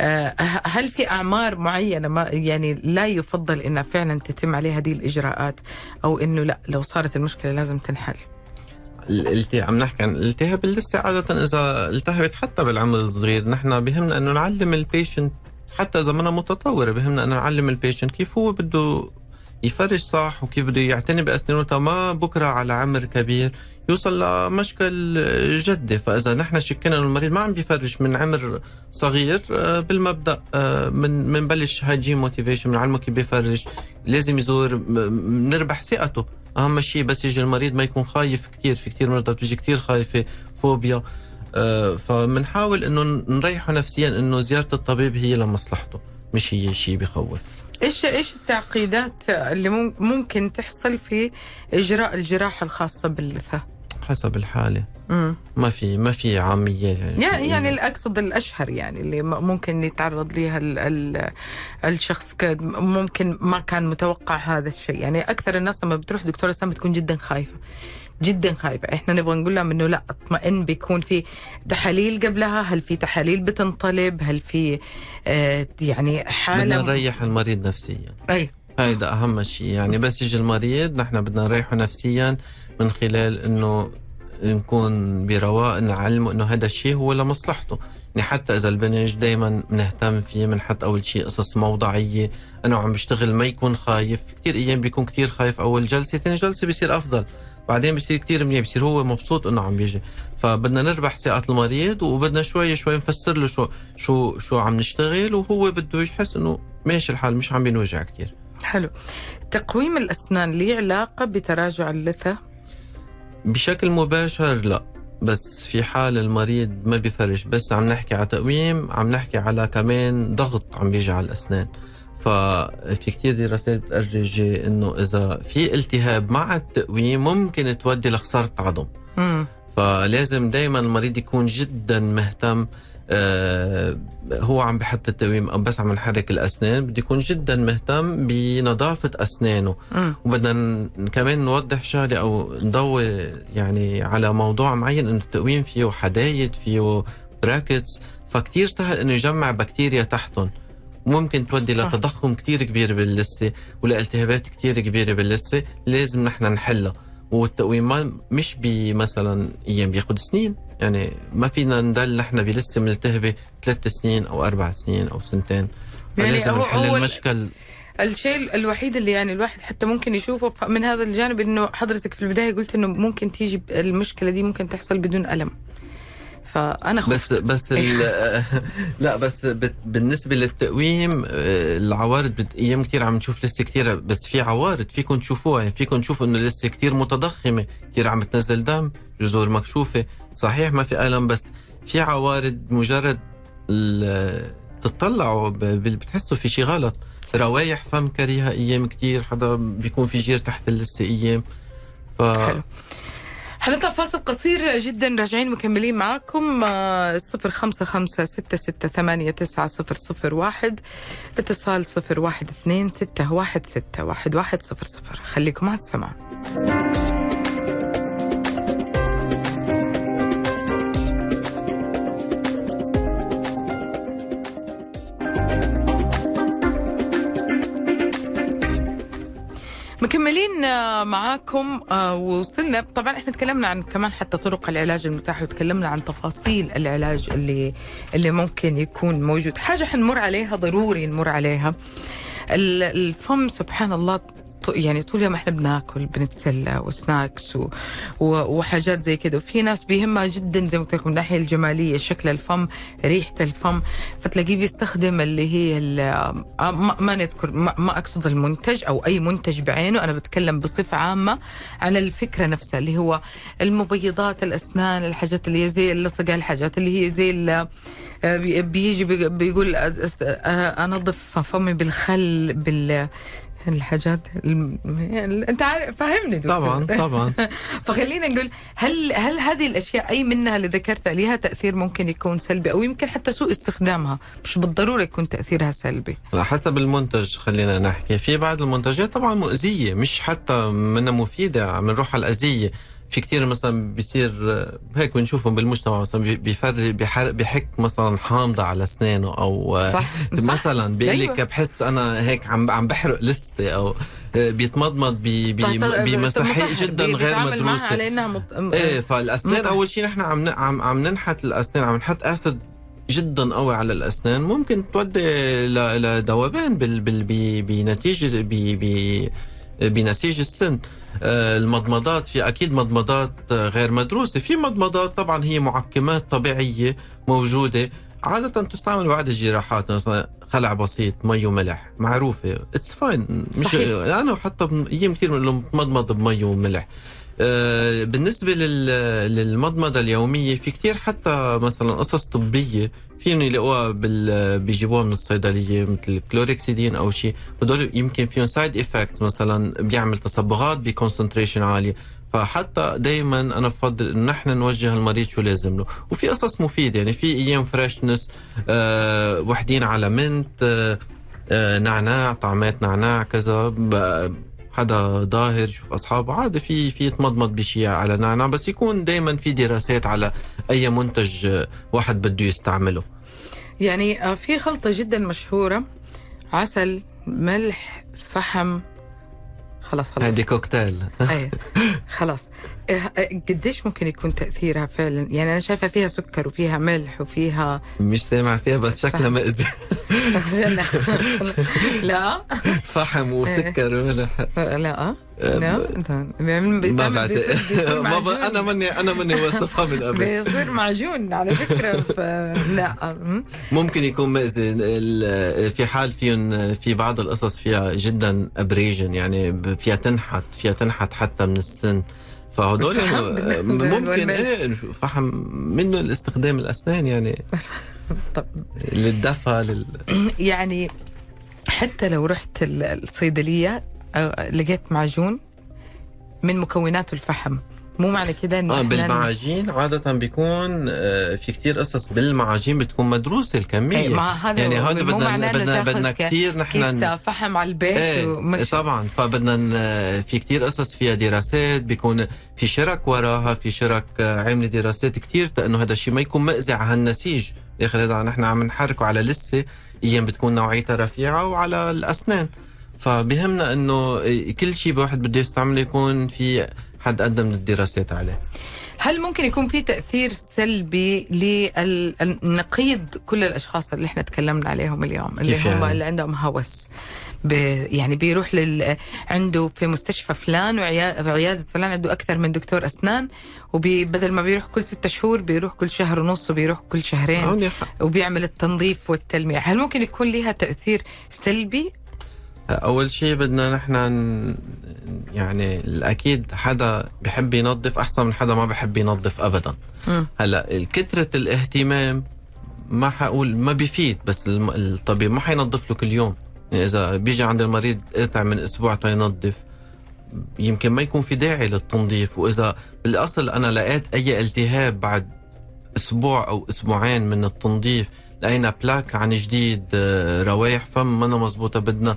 آه، هل في أعمار معينة ما يعني لا يفضل إنها فعلا تتم عليها هذه الإجراءات أو إنه لا لو صارت المشكلة لازم تنحل؟ عم نحكي عن الالتهاب اللثة عادة إذا التهبت حتى بالعمر الصغير نحن بهمنا إنه نعلم ال patient حتى إذا منا متطورة. بهمنا إنه نعلم ال patient كيف هو بده يفرش صح وكيف بده يعتني بأسنانه. ما بكرة على عمر كبير يوصل لمشكل جدي. فإذا نحن شكينا إنه المريض ما عم بيفرش من عمر صغير آه، بالمبدأ آه، من منبلش hygiene motivation بنعلمه كيف بيفرش لازم يزور نربح ثقته. أهم شيء بس يجي المريض ما يكون خايف كثير في كثير مرضى بتيجي كثير خايفة فوبيا. فبنحاول إنه نريحه نفسيا إنه زيارة الطبيب هي لمصلحته مش هي شيء بخوف. إيش إيش التعقيدات اللي مم- ممكن تحصل في إجراء الجراحة الخاصة باللثة؟ حسب الحالة. امم ما في ما في عامية يعني. يعني يعني الأقصد الأشهر يعني اللي ممكن يتعرض لها ال ال الشخص ممكن ما كان متوقع هذا الشيء. يعني أكثر الناس لما بتروح دكتورة سام بتكون جدا خايفة. جدا خايفة إحنا نبغى نقول لهم إنه لا اطمئن بيكون في تحاليل قبلها. هل في تحاليل بتنطلب؟ هل في آه يعني بدنا حالة نريح المريض نفسيا. أي. هيدا أهم شيء. يعني بس يجي المريض نحن بدنا نريحه نفسيا من خلال إنه نكون برواق نعلمه إنه هذا الشيء هو لمصلحته. يعني حتى إذا البنج دائما بنهتم فيه بنحط أول شيء قصص موضعية. انه عم بيشتغل ما يكون خايف. كثير أيام بيكون كثير خايف. أول جلسة ثاني جلسة بيصير أفضل. بعدين بيصير كثير منيح بيصير هو مبسوط إنه عم بيجي فبدنا نربح ثقه المريض وبدنا شوي شوي نفسر له شو شو شو عم نشتغل وهو بده يحس إنه ماشي الحال مش عم بينوجع كثير حلو. تقويم الأسنان ليه علاقة بتراجع اللثة؟ بشكل مباشر لا بس في حال المريض ما بيفرش بس عم نحكي على تقويم عم نحكي على كمان ضغط عم بيجي على الأسنان. ففي كتير دراسات بتأرجي إنه إذا في التهاب مع التقويم ممكن تودي لخسارة عظم. فلازم دايما المريض يكون جدا مهتم آه، هو عم بحط التقويم أو بس عم نحرك الأسنان بده يكون جدا مهتم بنظافة أسنانه. مم. وبدنا كمان نوضح شغلة أو نضوي يعني على موضوع معين إنه التقويم فيه حدايد فيه براكتس فكتير سهل إنه يجمع بكتيريا تحتهم. ممكن تودي صح. لتضخم كتير كبير باللثة ولالتهابات كتير كبيرة باللثة لازم نحن نحلها. والتقويم ما مش بمثلا أيام بياخد سنين. يعني ما فينا نضل نحن بلسه ملتهبة ثلاث سنين أو أربع سنين أو سنتين. يعني فلازم هو- نحل المشكل. الشيء الوحيد اللي يعني الواحد حتى ممكن يشوفه من هذا الجانب إنه حضرتك في البداية قلت إنه ممكن تيجي المشكلة دي ممكن تحصل بدون ألم. فأنا خفت. بس بس لا بس بالنسبة للتقويم آه، العوارض بت- أيام كثير عم نشوف لسه كثير بس في عوارض فيكم تشوفوها. يعني فيكم تشوفوا إنه لسه كثير متضخمة كثير عم تنزل دم جذور مكشوفة. صحيح ما في ألم بس في عوارض مجرد تطلعوا بتحسوا في شيء غلط. روايح فم كريهة أيام كثير حدا بيكون في جير تحت اللثه أيام. ف حلو. حنطلع فاصل قصير جدا. راجعين مكملين معاكم. صفر خمسة خمسة ستة ستة ثمانية تسعة صفر صفر واحد. اتصال صفر واحد اثنين ستة واحد ستة واحد واحد صفر صفر. خليكم مع السماع. مكملين آه، معاكم آه، وصلنا. طبعا إحنا تكلمنا عن كمان حتى طرق العلاج المتاحه وتكلمنا عن تفاصيل العلاج اللي اللي ممكن يكون موجود. حاجة حنمر عليها ضروري نمر عليها. ال- الفم سبحان الله يعني طول اليوم إحنا بناكل بنتسلى وسناكس و... و... وحاجات زي كده. وفي ناس بيهمها جدا زي ما قلت لكم الناحية الجمالية شكل الفم ريحة الفم. فتلاقيه بيستخدم اللي هي ال... آه، ما, ما نذكر ما, ما أقصد المنتج أو أي منتج بعينه. أنا بتكلم بصفة عامة عن الفكرة نفسها اللي هو المبيضات الأسنان الحاجات اللي هي زي اللصقة الحاجات اللي هي زي ال... آه، بي- بيجي بي- بيقول آه، أنظف فمي بالخل بال الحاجات الم... أنت عارف فهمني دكتور. طبعا طبعا. فخلينا نقول هل هل هذه الأشياء أي منها اللي ذكرتها لها تأثير ممكن يكون سلبي؟ أو يمكن حتى سوء استخدامها؟ مش بالضرورة يكون تأثيرها سلبي. على حسب المنتج خلينا نحكي. في بعض المنتجات طبعا مؤذية مش حتى منها مفيدة عم نروح على الأذية. في كتير مثلا بيصير هيك بنشوفهم بالمجتمع مثلا بي- بيفرق بيحرق بيحك مثلا حامضة على أسنانه أو آه، صح مثلا بيقول لك أيوة. بحس أنا هيك عم عم بحرق لستة أو آه، بيتمضمض ب- ب- طيب- طيب- بمساحيق مطهر. جدا غير بيتعامل معها مدروسة على انها مط... إيه فالأسنان مطهر. أول شيء نحن عم عم عم ننحت الأسنان عم نحط اسيد جدا قوي على الأسنان ممكن تودي لذوبان بال بال ب- بنتيجة بنسيج السن المضمضات في أكيد مضمضات آه، غير مدروسة. في مضمضات طبعا هي معقمات طبيعية موجودة. عادة تستعمل بعد الجراحات مثلا خلع بسيط مي وملح. معروفة. it's fine مش صحيح. أنا حتى أيام كثير بنقول لهم تمضمض بمي وملح. آه، بالنسبة لل- للمضمضة اليومية في كتير حتى مثلا قصص طبية فيهم يلاقوها. بيجيبوها من الصيدلية مثل كلورهيكسيدين أو شيء هدول يمكن فيهم side effects مثلا بيعمل تصبغات ب concentration عالية فحتى دائما أنا بفضل إنه نحن نوجه المريض شو لازم له وفي قصص مفيدة يعني في أيام freshness آه وحدين على mint آه آه نعناع طعمات نعناع كذا حدا ظاهر يشوف أصحابه عادي في في يتمضمض بشيء على نعناع بس يكون دائما في دراسات على أي منتج واحد بده يستعمله. يعني آه، في خلطة جدا مشهورة عسل ملح فحم. خلاص خلاص. هذه كوكتيل. إيه خلاص. إيه، إيه، قديش ممكن يكون تأثيرها فعلا؟ يعني أنا شايفة فيها سكر وفيها ملح وفيها مش سامع فيها بس شكلها. مأذي لا. فحم وسكر وملح. لا. لا. ما بعتقد. أنا ماني أنا ماني وصفها من قبل بيصير معجون على فكرة. لا? ممكن يكون مأذي في حال فيهم في بعض القصص فيها جدا ابريجن يعني فيها تنحت فيها تنحت حتى من السن. فهدول ممكن. إيه فحم منه الاستخدام الأسنان يعني. طب. للدفى لل... يعني حتى لو رحت ال- الصيدلية لقيت معجون من مكوناته الفحم. مو معنى كده آه إحنا- بالمعاجين عادة بيكون آه، في كتير قصص بالمعاجين بتكون مدروسة الكمية. إيه، ما هذا يعني هذا بدنا بدنا بدنا كثير نحن كيس فحم على البيت إيه ومش طبعا. فبدنا في كتير قصص فيها دراسات بيكون في شرك وراها في شرك آه، عاملة دراسات كتير إنه هذا الشيء ما يكون مأذي على هالنسيج. الآخر هذا نحن عم نحركه على لسة أيام بتكون نوعيتها رفيعة وعلى الأسنان. فبهمنا إنه كل شيء الواحد بده يستعمله يكون في حد ادنى من الدراسات عليه. هل ممكن يكون في تأثير سلبي لنقيض كل الأشخاص اللي إحنا تكلمنا عليهم اليوم؟ اللي هم يعني؟ اللي عندهم هوس. ب... يعني بيروح لل... عنده في مستشفى فلان وعيا- وعيادة فلان عنده أكثر من دكتور أسنان وبدل ما بيروح كل ستة شهور بيروح كل شهر ونص وبيروح كل شهرين. وبيعمل التنظيف والتلميع. هل ممكن يكون لها تأثير سلبي أول شيء بدنا نحن يعني الأكيد حدا بحب ينظف أحسن من حدا ما بحب ينظف ابدا. هلأ كثره الاهتمام ما حقول ما بيفيد بس الطبيب ما حينظف له كل يوم. يعني إذا بيجي عند المريض قطع من أسبوع تينظف يمكن ما يكون في داعي للتنظيف. وإذا بالأصل أنا لقيت أي التهاب بعد أسبوع أو أسبوعين من التنظيف لقينا بلاك عن جديد آه، روايح فم منا مزبوطه بدنا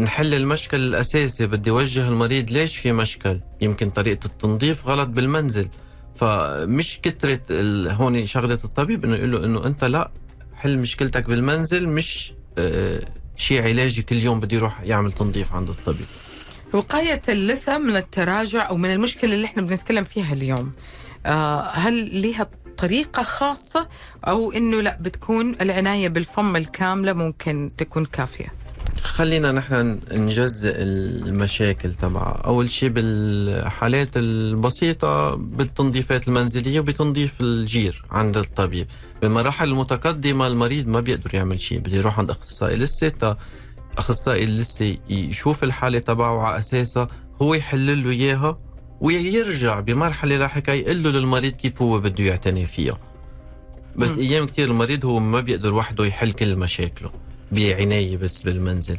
نحل المشكل الأساسي بدي اوجه المريض ليش في مشكل؟ يمكن طريقة التنظيف غلط بالمنزل. فمش كترة ال- هون شغلة الطبيب إنه يقول له إنه أنت لا حل مشكلتك بالمنزل مش آه، شيء علاجي كل يوم بده يروح يعمل تنظيف عند الطبيب. وقاية اللثة من التراجع أو من المشكلة اللي إحنا بنتكلم فيها اليوم آه هل لها طريقة خاصة أو إنه لا بتكون العناية بالفم الكاملة ممكن تكون كافية؟ خلينا نحن نجزء المشاكل تبعها. أول شيء بالحالات البسيطة بالتنظيفات المنزلية وبتنظيف الجير عند الطبيب. بالمراحل المتقدمة المريض ما بيقدر يعمل شيء بده يروح عند أخصائي لسه. تا أخصائي لسه يشوف الحالة تبعه على أساسها هو يحل له إياها ويرجع بمرحلة لاحقة يقول له للمريض كيف هو بده يعتني فيها. بس مم. أيام كتير المريض هو ما بيقدر وحده يحل كل مشاكله. بعناية بس بالمنزل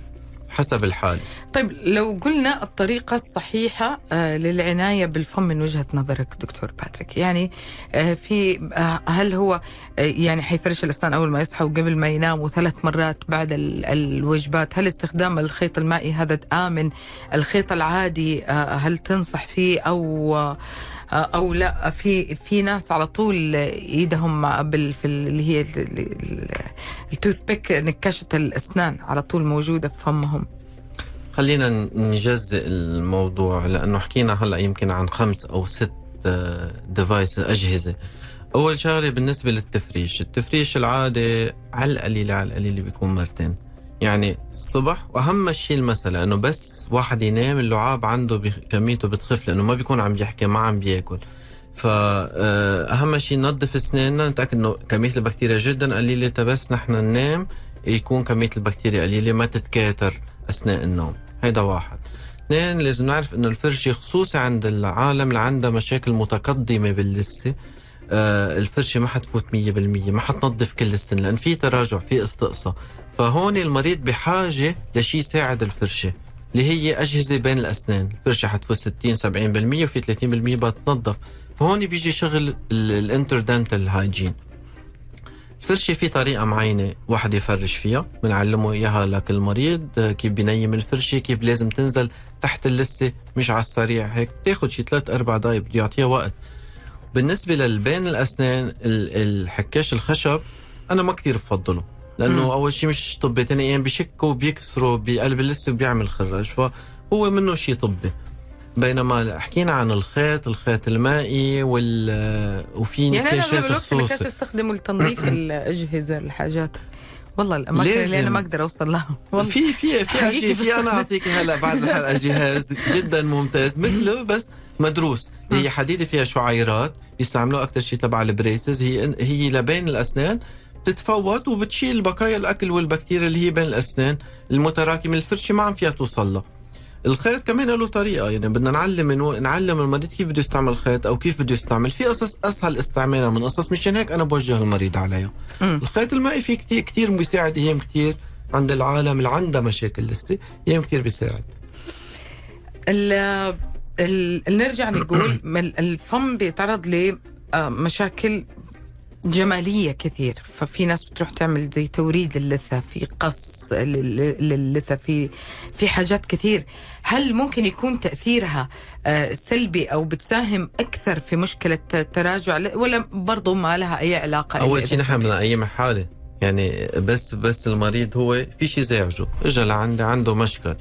حسب الحال. طيب لو قلنا الطريقة الصحيحة آه للعناية بالفم من وجهة نظرك دكتور باتريك يعني آه في آه هل هو يعني حيفرش الأسنان أول ما يصحى وقبل ما ينام وثلاث مرات بعد ال- الوجبات؟ هل استخدام الخيط المائي هذا آمن؟ الخيط العادي هل تنصح فيه أو أو لا في في ناس على طول إيدهم بال في ال- اللي هي التوث بيك نكاشة الأسنان على طول موجودة في فمهم. خلينا نجزء الموضوع لأنه حكينا هلأ يمكن عن خمس أو ست device أجهزة. أول شغلة بالنسبة للتفريش التفريش العادي على القليلة على القليلة بيكون مرتين. يعني الصبح وأهم شيء المسا لأنه إنه بس واحد ينام اللعاب عنده. كميته بتخف لأنه ما بيكون عم يحكي ما عم بياكل. فاهم شيء ننظف أسناننا نتأكد إنه كمية البكتيريا جدا قليلة. تا بس نحن ننام يكون كمية البكتيريا قليلة ما تتكاثر أثناء النوم. هيدا واحد. اثنين لازم نعرف إنه الفرشة خصوصي عند العالم اللي عندها مشاكل متقدمة باللثة آه الفرشة ما حتفوت 100% ما حتنظف كل السن لأن في تراجع في استقصاء. فهون المريض بحاجة لشيء يساعد الفرشة اللي هي أجهزة بين الأسنان. الفرشة حتفوت 60 70% وفي 30% بتنظف. فهون بيجي شغل الانتردنتال هايجين الفرشة في طريقة معينة واحد يفرش فيها بنعلمه إياها لكل مريض كيف بينيم الفرشة كيف لازم تنزل تحت اللثة مش على السريع هيك بتاخد شي ثلاث أربع دقايق بده يعطيها وقت. بالنسبة للبين الأسنان ال- الحكاش الخشب أنا ما كتير بفضله. لأنه مم. أول شيء مش طبي تاني أيام بيشكوا بيكسروا بقلب اللثة وبيعمل خراج فهو منه شيء طبي. بينما حكينا عن الخيط الخيط المائي وال وفي يعني أنا نكاشات اغلب الوقت في النكاش خصوصي استخدمه لتنظيف الأجهزة الحاجات. والله الأماكن اللي أنا. ما أقدر أوصل لها. والله. في في في شيء في. أنا أعطيك هلا بعد الحلقة جهاز جدا ممتاز مثله بس مدروس. هي حديدة فيها شعيرات بيستعملوها أكثر شيء تبع البريسز. هي هي لبين الأسنان بتتفوت وبتشيل بقايا الأكل والبكتيريا اللي هي بين الأسنان المتراكمة الفرشه ما عم فيها توصل لها. الخيط كمان له طريقة يعني بدنا نعلم من نعلم المريض كيف بده يستعمل الخيط أو كيف بده يستعمل. في قصص أسهل استعمالها من قصص مشان هيك أنا بوجه المريض عليها. الخيط المائي في كتير كتير بيساعد أيام كتير عند العالم اللي عندها مشاكل لسه أيام كتير بيساعد. ال- ال- نرجع نقول الفم بيتعرض لمشاكل جمالية كثير. ففي ناس بتروح تعمل زي توريد للثة في قص لل- للثة في في حاجات كثير. هل ممكن يكون تأثيرها آه، سلبي أو بتساهم أكثر في مشكلة التراجع ل- ولا برضو ما لها أي علاقة إذا شيء نحن بدنا نقيم حاله يعني بس بس المريض هو في شيء زعجه اجى لعندي عنده مشكل.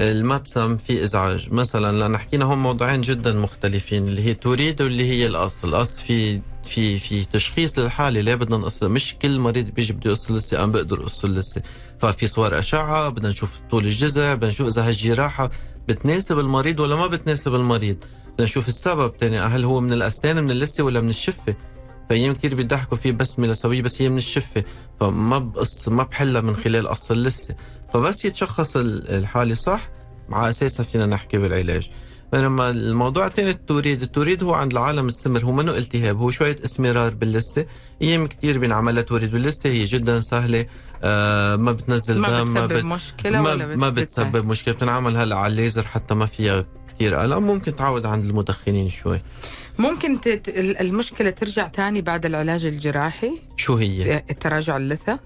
المبسم في إزعاج. مثلا لأن حكينا هم موضوعين جدا مختلفين اللي هي تريد واللي هي القص القص في في في تشخيص للحاله ليه بدنا نقص مش كل مريض بيجي بده يقص لسه أنا بقدر أقص لسه. ففي صور أشعة بدنا نشوف طول الجذع بدنا نشوف إذا هالجراحة بتناسب المريض ولا ما بتناسب المريض. بدنا نشوف السبب. تاني هل هو من الأسنان من اللثة ولا من الشفة؟ فأيام كثير بيضحكوا في بسمة لسويه بس هي من الشفة. فما بقص ما بحلها من خلال قص اللثه فبس يتشخص ال- الحالة صح على أساسها فينا نحكي بالعلاج. بينما الموضوع الثاني التوريد التوريد هو عند العالم السمر هو منه التهاب هو شوية إسمرار باللثة. أيام كثير بينعمل لها توريد باللثة هي جدا سهلة آه ما بتنزل ما دم بتسبب بت- مشكلة ما, ولا بت- ما؟ بتسبب مشكلة بتنعمل هلا على الليزر حتى ما فيها كثير الم ممكن تعود عند المدخنين شوي. ممكن ت- ت- المشكلة ترجع تاني بعد العلاج الجراحي؟ شو هي؟ في التراجع اللثة؟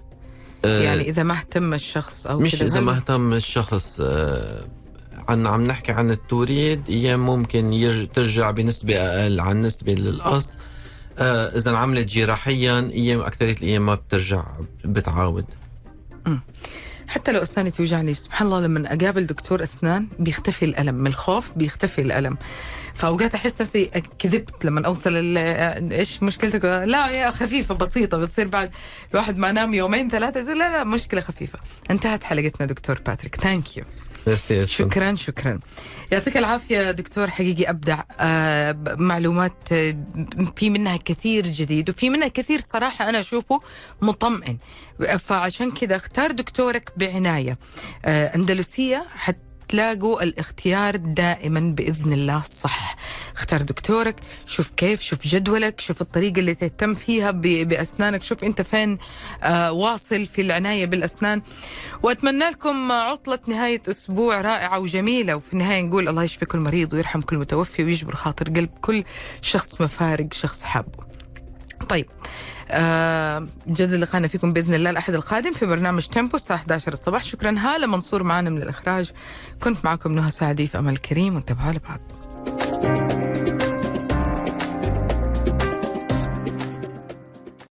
يعني إذا ما اهتم الشخص أو مش إذا ما اهتم الشخص آه، عن عم نحكي عن التوريد أيام ممكن يرج ترجع بنسبة أقل عن نسبة للقص. آه، إذا انعملت جراحيا أيام أكثرية الأيام ما بترجع بتعاود. حتى لو أسناني توجعني سبحان الله لما أقابل دكتور أسنان بيختفي الألم من الخوف بيختفي الألم. فاوقات أحس نفسي كذبت لما أوصل إيش مشكلتك؟ لا هي خفيفة بسيطة بتصير بعد الواحد ما نام يومين ثلاثة يصير لا لا مشكلة خفيفة. انتهت حلقتنا دكتور باتريك. thank you شكرا. شكرا. يعطيك العافية دكتور حقيقي أبدع. آه معلومات آه، في منها كثير جديد وفي منها كثير صراحة أنا أشوفه مطمئن. فعشان كذا اختار دكتورك بعناية. آه أندلسية حتلاقوا الاختيار دائما بإذن الله الصح اختار دكتورك شوف كيف شوف جدولك شوف الطريقة اللي تهتم فيها ب- بأسنانك شوف أنت فين آه واصل في العناية بالأسنان. وأتمنى لكم عطلة نهاية أسبوع رائعة وجميلة. وفي النهاية نقول الله يشفي كل مريض ويرحم كل متوفي ويجبر خاطر قلب كل شخص مفارق شخص حابه طيب آه جد لقانا فيكم بإذن الله الأحد القادم في برنامج تيمبو الساعة 11 الصباح. شكرا. هالة منصور معنا من الإخراج. كنت معكم نهى سعدي في أمل كريم. وانتبهوا لبعض.